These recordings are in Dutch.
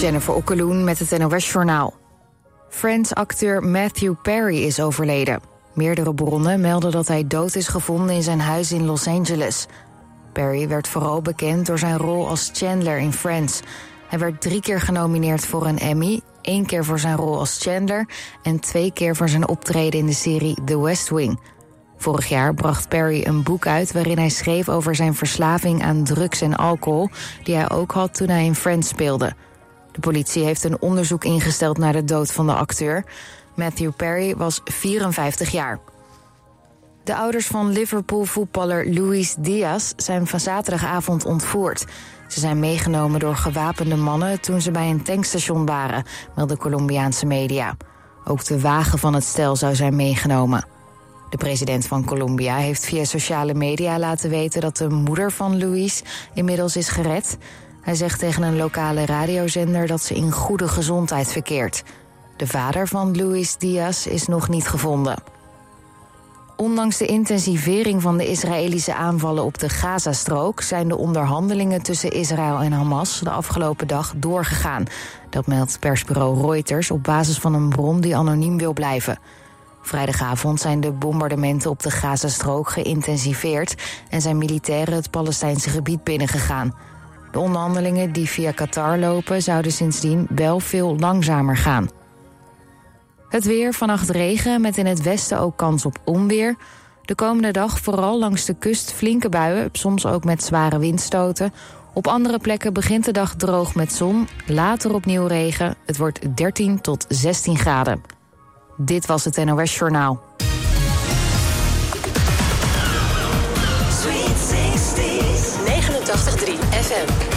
Jennifer Okkeloen met het NOS Journaal. Friends-acteur Matthew Perry is overleden. Meerdere bronnen melden dat hij dood is gevonden in zijn huis in Los Angeles. Perry werd vooral bekend door zijn rol als Chandler in Friends. Hij werd drie keer genomineerd voor een Emmy, één keer voor zijn rol als Chandler en twee keer voor zijn optreden in de serie The West Wing. Vorig jaar bracht Perry een boek uit waarin hij schreef over zijn verslaving aan drugs en alcohol, die hij ook had toen hij in Friends speelde. De politie heeft een onderzoek ingesteld naar de dood van de acteur. Matthew Perry was 54 jaar. De ouders van Liverpool-voetballer Luis Diaz zijn van zaterdagavond ontvoerd. Ze zijn meegenomen door gewapende mannen toen ze bij een tankstation waren, melden Colombiaanse media. Ook de wagen van het stel zou zijn meegenomen. De president van Colombia heeft via sociale media laten weten dat de moeder van Luis inmiddels is gered. Hij zegt tegen een lokale radiozender dat ze in goede gezondheid verkeert. De vader van Luis Diaz is nog niet gevonden. Ondanks de intensivering van de Israëlische aanvallen op de Gazastrook zijn de onderhandelingen tussen Israël en Hamas de afgelopen dag doorgegaan. Dat meldt persbureau Reuters op basis van een bron die anoniem wil blijven. Vrijdagavond zijn de bombardementen op de Gazastrook geïntensiveerd en zijn militairen het Palestijnse gebied binnengegaan. De onderhandelingen die via Qatar lopen zouden sindsdien wel veel langzamer gaan. Het weer, vannacht regen, met in het westen ook kans op onweer. De komende dag vooral langs de kust flinke buien, soms ook met zware windstoten. Op andere plekken begint de dag droog met zon, later opnieuw regen. Het wordt 13 tot 16 graden. Dit was het NOS Journaal. Sweet 60s. 89.3 FM.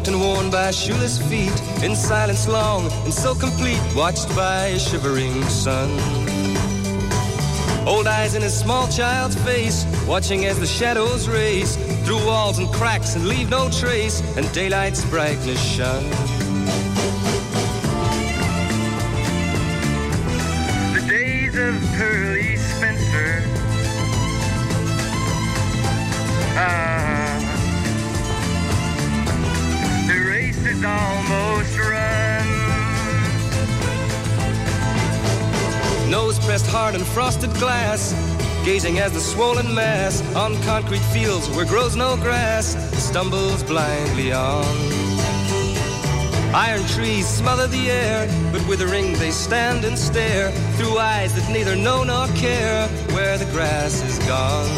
Walked and worn by shoeless feet, in silence long and so complete, watched by a shivering sun. Old eyes in a small child's face, watching as the shadows race through walls and cracks and leave no trace, and daylight's brightness shun. Hard in frosted glass, gazing as the swollen mass on concrete fields where grows no grass stumbles blindly on. Iron trees smother the air, but withering they stand and stare through eyes that neither know nor care where the grass is gone.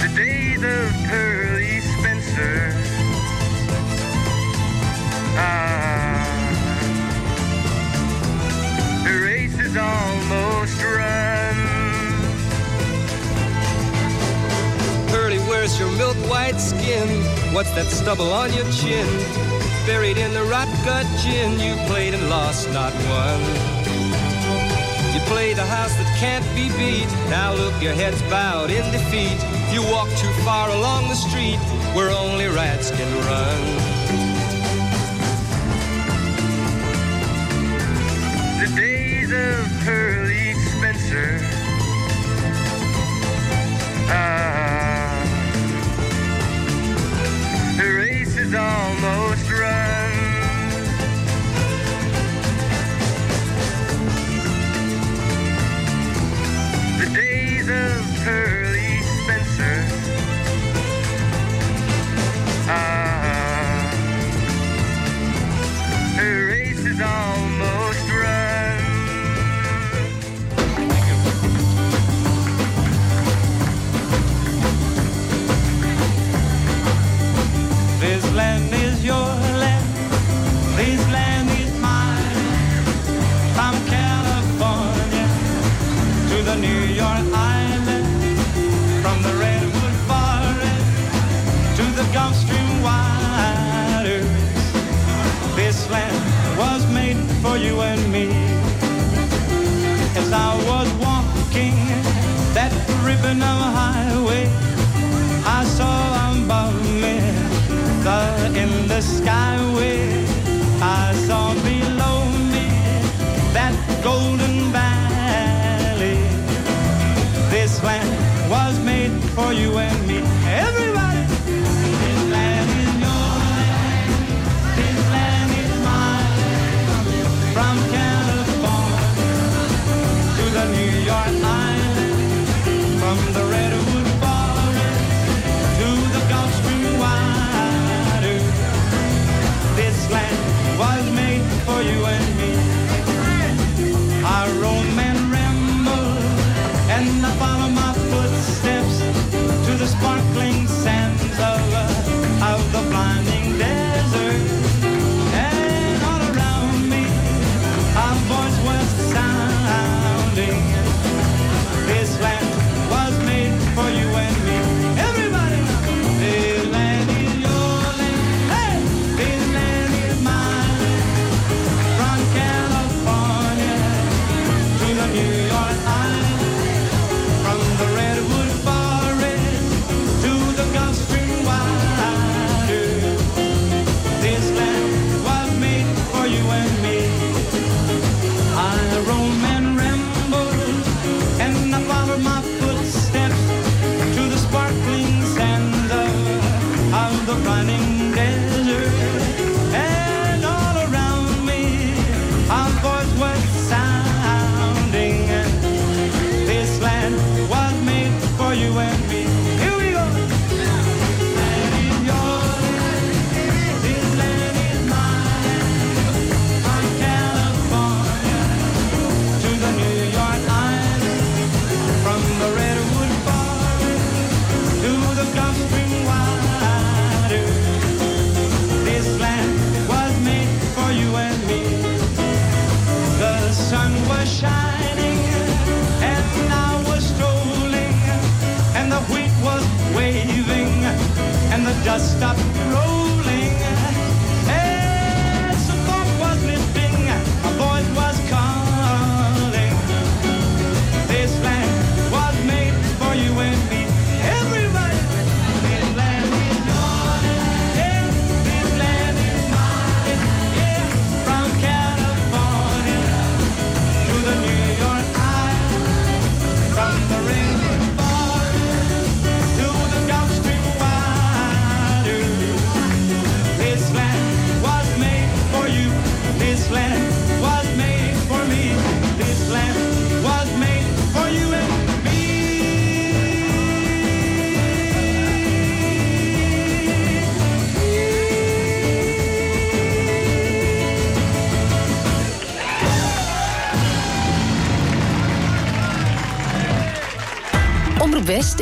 The almost run. Where's your milk white skin? What's that stubble on your chin? Buried in the rot gut gin, you played and lost, not won. You played a house that can't be beat. Now look, your head's bowed in defeat. You walk too far along the street where only rats can run. Ah, the race is almost land is your land. This land is mine. From California to the New York Island. From the Redwood Forest to the Gulf Stream waters. This land was made for you and me. As I was walking that ribbon of highway, the skyway. I saw below me that golden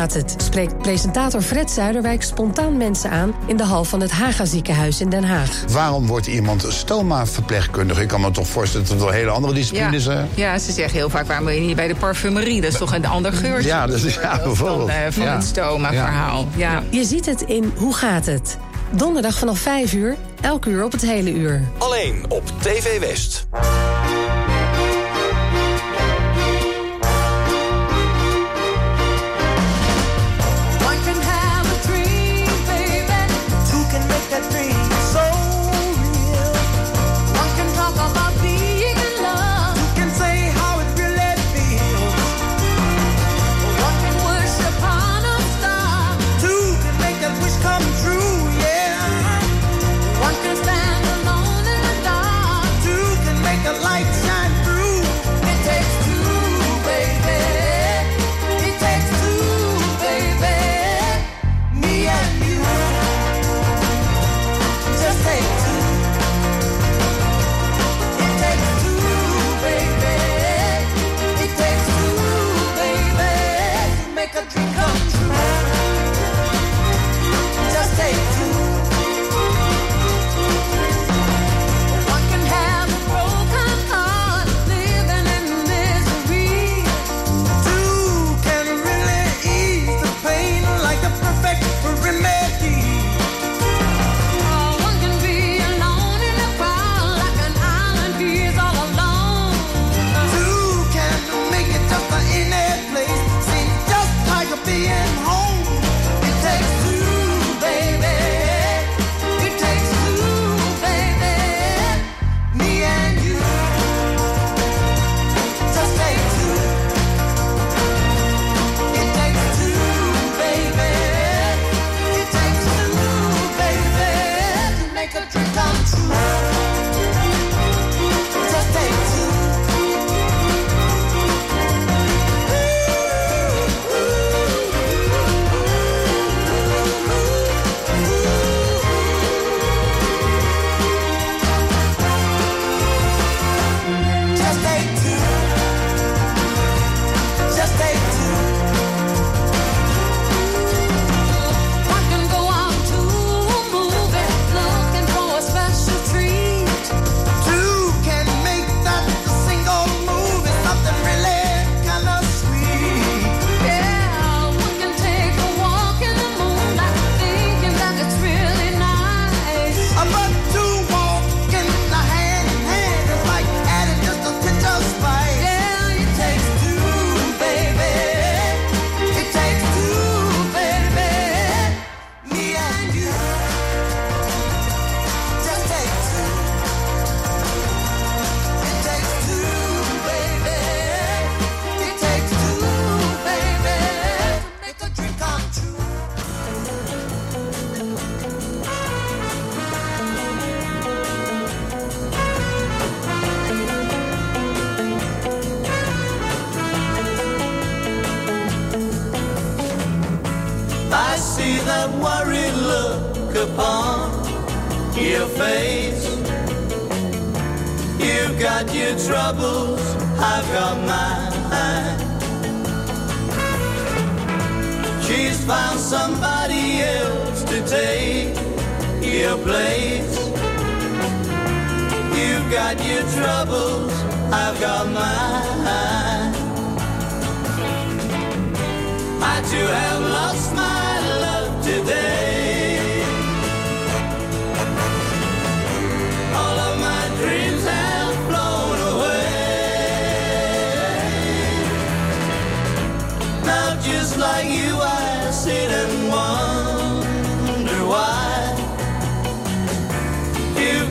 gaat het? spreekt presentator Fred Zuiderwijk spontaan mensen aan in de hal van het Haga ziekenhuis in Den Haag. Waarom wordt iemand stoma-verpleegkundige? Ik kan me toch voorstellen dat het wel hele andere disciplines zijn. Ja, ze zeggen heel vaak: waarom ben je niet bij de parfumerie? Dat is toch een ander geurtje? Ja, dat is, ja bijvoorbeeld. Eh, van, van het stoma-verhaal. Ja. Je ziet het in Hoe gaat het? Donderdag vanaf 5 uur, elk uur op het hele uur. Alleen op TV West.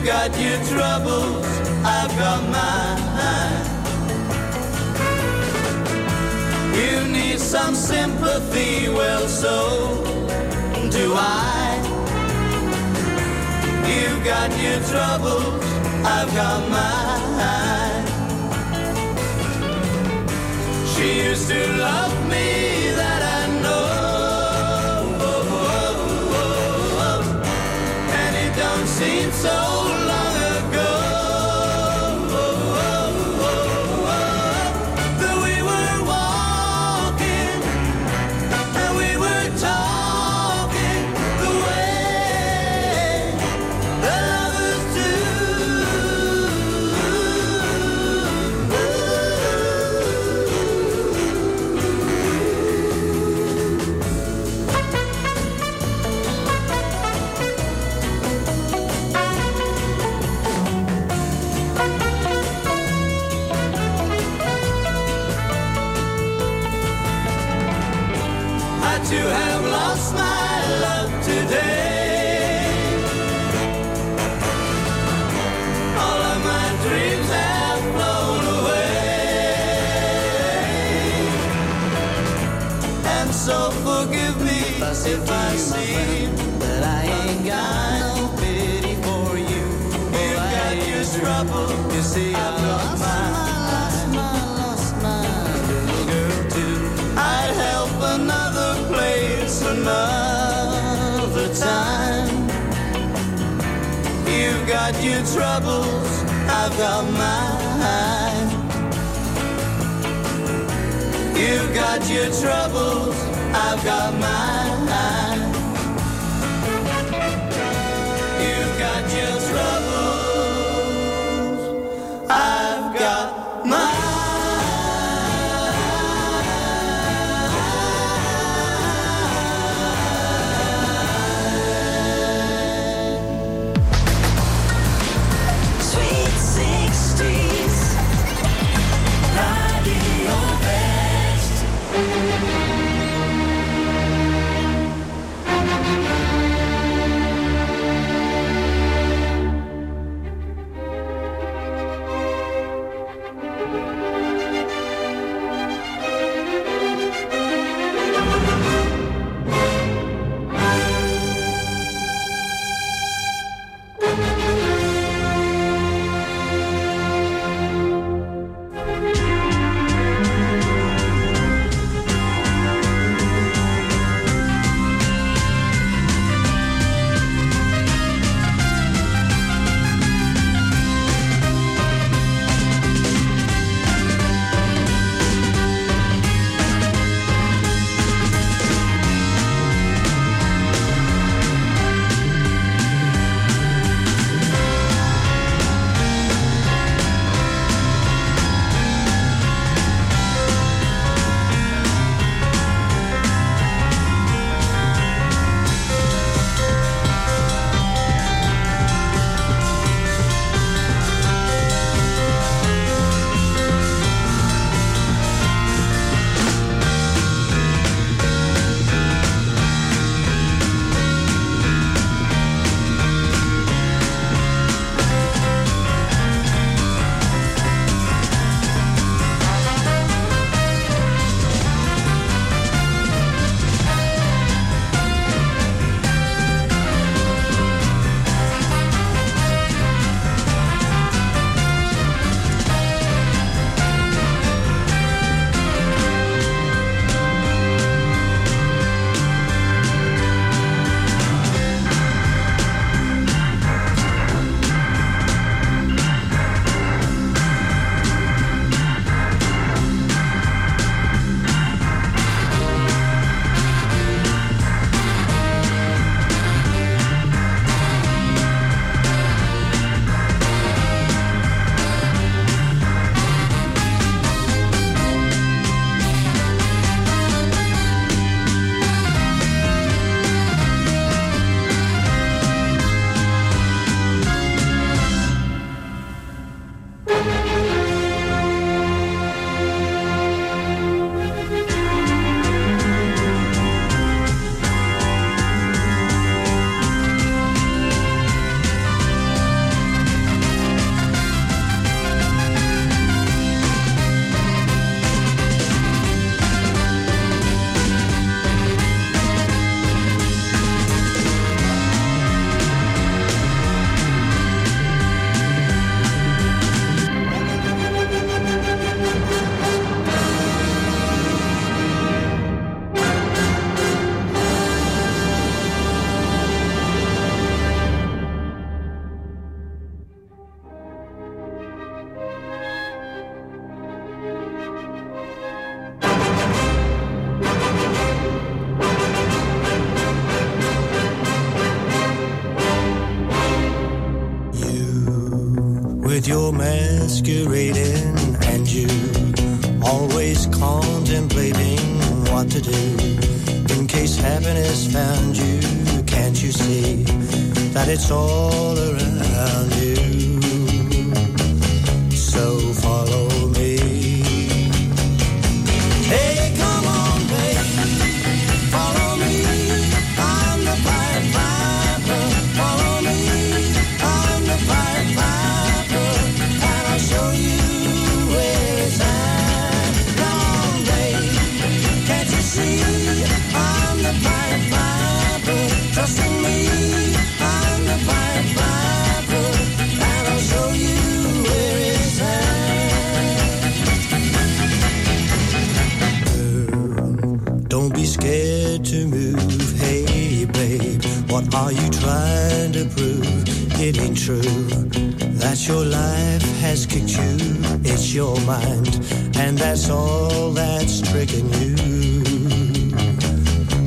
You've got your troubles, I've got mine. You need some sympathy, well, so do I. You've got your troubles, I've got mine. She used to love me that I know, and it don't seem so. got your troubles, I've got mine. You've got your troubles, I've got mine. You've got your troubles. with your masquerading and you always contemplating what to do. In case happiness found you can't you see that it's all around you? Are you trying to prove it ain't true that your life has kicked you? It's your mind, and that's all that's tricking you.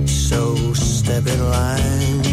So step in line.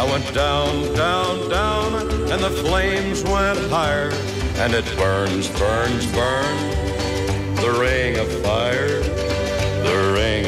I went down, down, down, and the flames went higher. And it burns, burns, burns, the ring of fire, the ring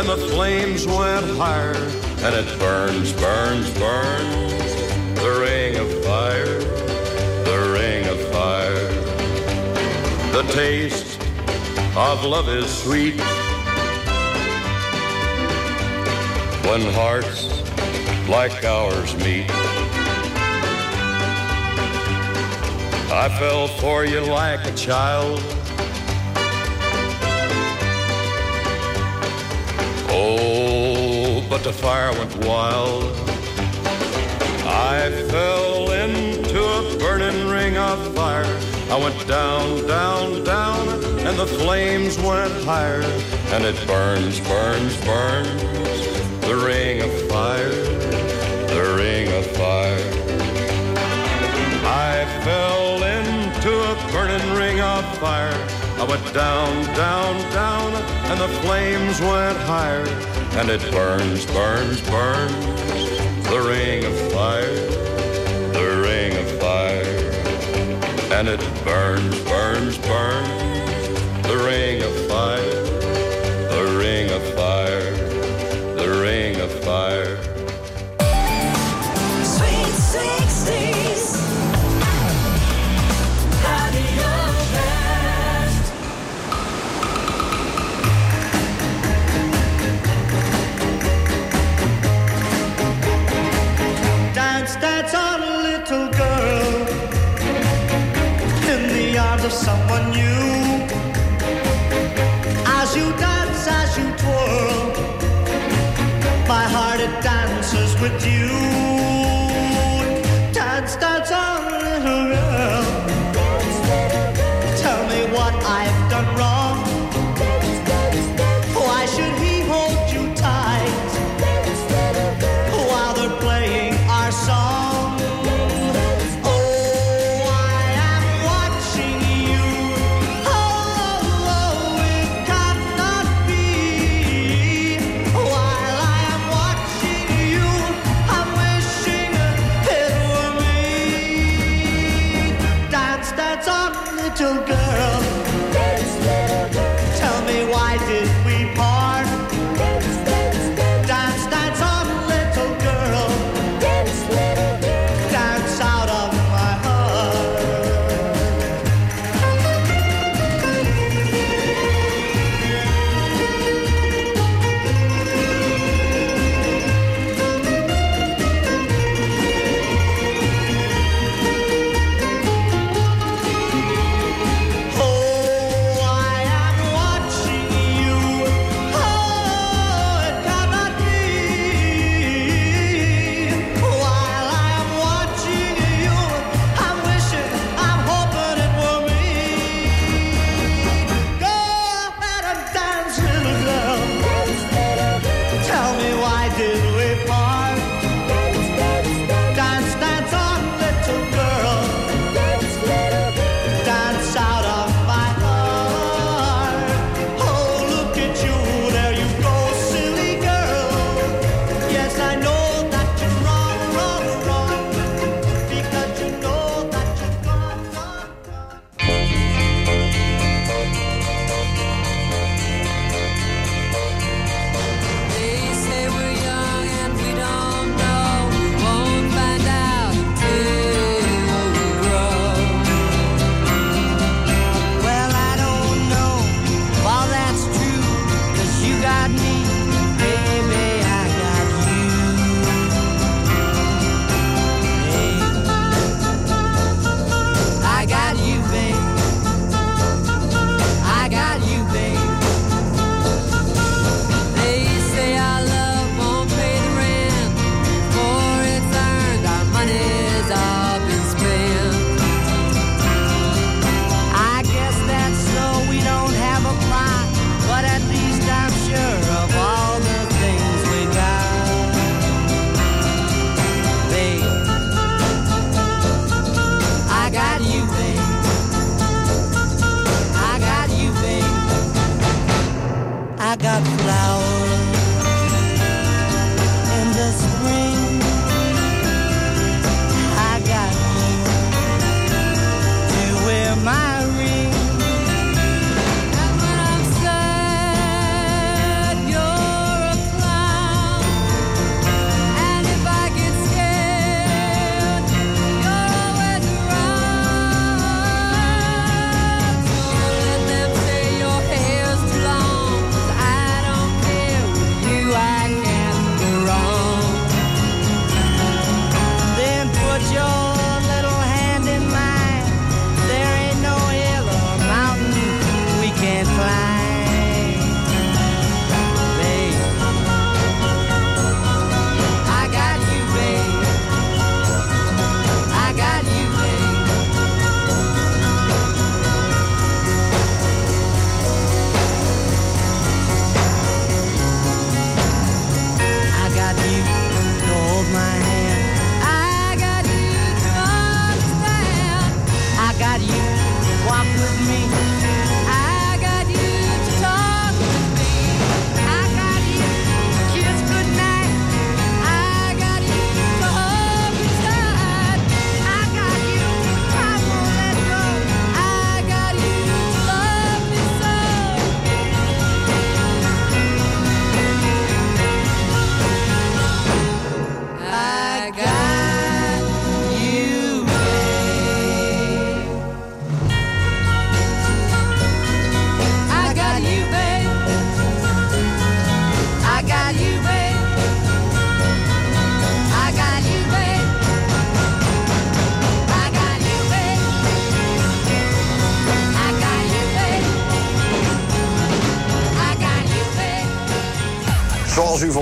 and the flames went higher. And it burns, burns, burns, the ring of fire, the ring of fire. The taste of love is sweet when hearts like ours meet. I fell for you like a child. The fire went wild. I fell into a burning ring of fire. I went down, down, down, and the flames went higher. And it burns, burns, burns, the ring of fire, the ring of fire. I fell into a burning ring of fire. I went down, down, down, and the flames went higher. And it burns, burns, burns, the ring of fire, the ring of fire. And it burns, burns, burns, with you.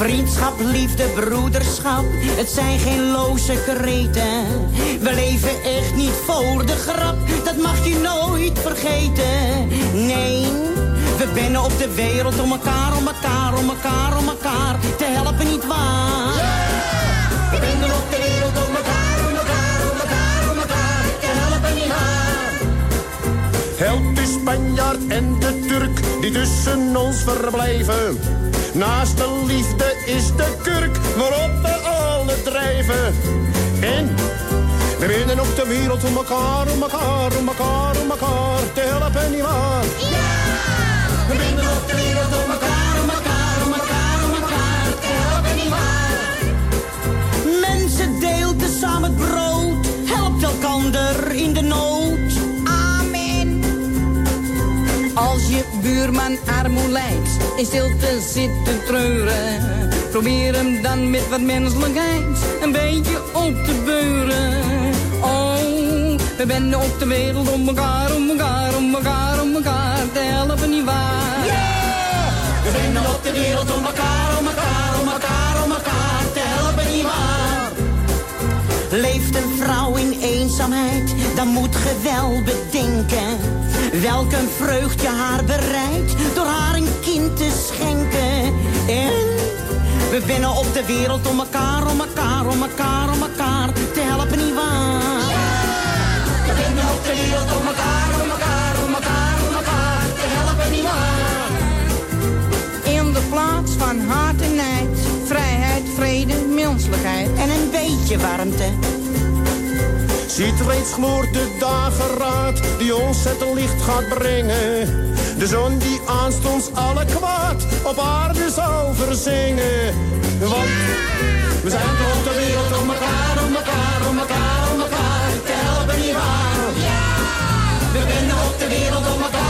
Vriendschap, liefde, broederschap, het zijn geen loze kreten. We leven echt niet voor de grap, dat mag je nooit vergeten. Nee, we binnen op de wereld om elkaar, om elkaar, om elkaar, om elkaar te helpen, niet waar? We binnen op de wereld om elkaar, om elkaar, om elkaar, om elkaar te helpen, niet waar? Helpt de Spanjaard en de Turk die tussen ons verblijven. Naast de liefde is de kurk waarop we alle drijven. En we winnen op de wereld om elkaar, om elkaar, om elkaar, om elkaar te helpen, nietwaar? Ja! We winnen op de wereld om elkaar, om elkaar, buurman armoe in stilte zit te treuren. Probeer hem dan met wat menselijkheid een beetje op te beuren. Oh, we zijn op de wereld om elkaar, om elkaar, om elkaar, om elkaar te helpen, nietwaar? We zijn op de wereld om elkaar, om elkaar, Leeft een vrouw in eenzaamheid, dan moet ge wel bedenken. Welk een vreugd je haar bereidt, door haar een kind te schenken. En we binnen op de wereld om elkaar, om elkaar, om elkaar, om elkaar te helpen, nietwaar? We binnen op de wereld om elkaar, beetje warmte. Ziet reeds gloort de dageraad die ons het licht gaat brengen. De zon die aanstonds alle kwaad op aarde zal verzingen. Want we zijn op de wereld om elkaar, om elkaar, om elkaar, om elkaar te helpen, nietwaar? Ja! We binnen op de wereld om elkaar,